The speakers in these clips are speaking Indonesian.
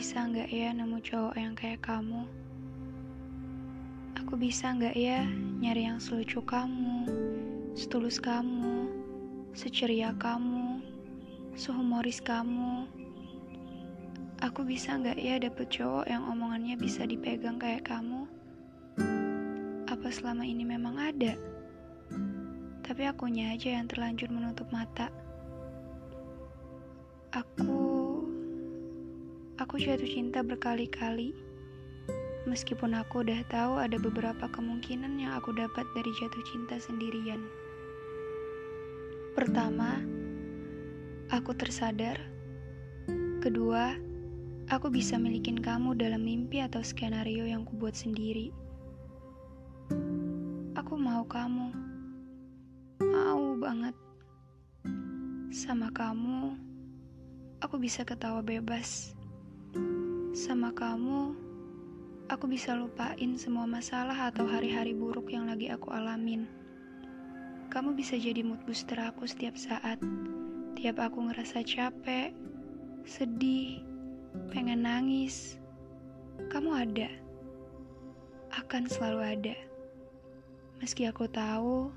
Bisa nggak ya nemu cowok yang kayak kamu? Aku bisa nggak ya nyari yang selucu kamu, setulus kamu, seceria kamu, sehumoris kamu? Aku bisa nggak ya dapet cowok yang omongannya bisa dipegang kayak kamu? Apa selama ini memang ada? Tapi akunya aja yang terlanjur menutup mata. Aku Aku jatuh cinta berkali-kali. Meskipun aku udah tahu ada beberapa kemungkinan yang aku dapat dari jatuh cinta sendirian. Pertama, aku tersadar. Kedua, aku bisa milikin kamu dalam mimpi atau skenario yang kubuat sendiri. Aku mau kamu. Mau banget. Sama kamu, aku bisa ketawa bebas. Sama kamu, aku bisa lupain semua masalah atau hari-hari buruk yang lagi aku alamin. Kamu bisa jadi mood booster aku setiap saat. Tiap aku ngerasa capek, sedih, pengen nangis. Kamu ada. Akan selalu ada. Meski aku tahu,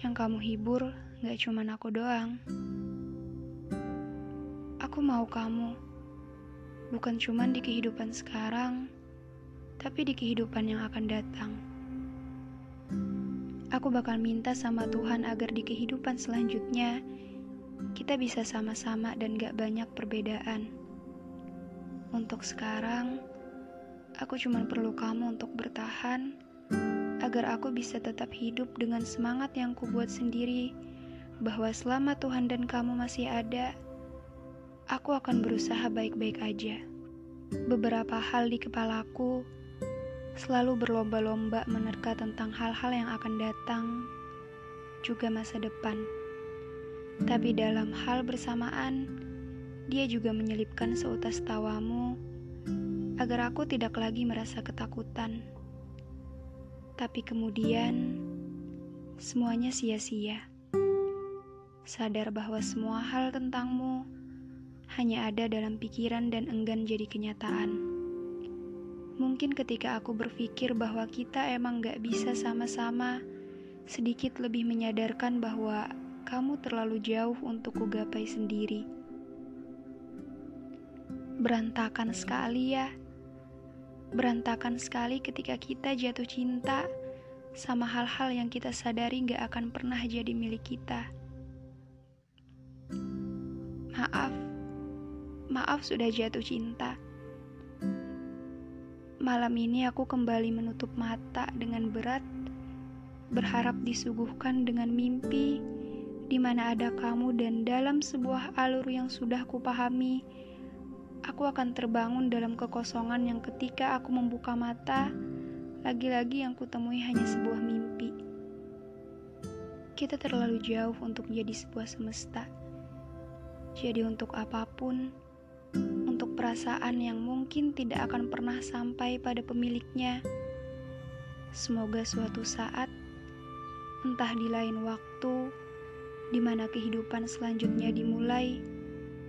yang kamu hibur gak cuman aku doang. Aku mau kamu bukan cuma di kehidupan sekarang, tapi di kehidupan yang akan datang. Aku bakal minta sama Tuhan agar di kehidupan selanjutnya kita bisa sama-sama dan gak banyak perbedaan. Untuk sekarang, aku cuma perlu kamu untuk bertahan agar aku bisa tetap hidup dengan semangat yang kubuat sendiri bahwa selama Tuhan dan kamu masih ada, aku akan berusaha baik-baik aja. Beberapa hal di kepalaku selalu berlomba-lomba menerka tentang hal-hal yang akan datang, juga masa depan. Tapi dalam hal bersamaan, dia juga menyelipkan seutas tawamu agar aku tidak lagi merasa ketakutan. Tapi kemudian, semuanya sia-sia. Sadar bahwa semua hal tentangmu hanya ada dalam pikiran dan enggan jadi kenyataan. Mungkin ketika aku berpikir bahwa kita emang gak bisa sama-sama, sedikit lebih menyadarkan bahwa kamu terlalu jauh untuk kugapai sendiri. Berantakan sekali ya. Berantakan sekali ketika kita jatuh cinta sama hal-hal yang kita sadari gak akan pernah jadi milik kita. Maaf, Maaf sudah jatuh cinta. Malam ini aku kembali menutup mata dengan berat, berharap disuguhkan dengan mimpi di mana ada kamu dan dalam sebuah alur yang sudah kupahami, aku akan terbangun dalam kekosongan yang ketika aku membuka mata, lagi-lagi yang kutemui hanya sebuah mimpi. Kita terlalu jauh untuk jadi sebuah semesta. Jadi untuk apa pun, perasaan yang mungkin tidak akan pernah sampai pada pemiliknya. Semoga suatu saat, entah di lain waktu, di mana kehidupan selanjutnya dimulai,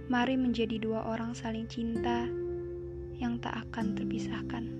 mari menjadi dua orang saling cinta yang tak akan terpisahkan.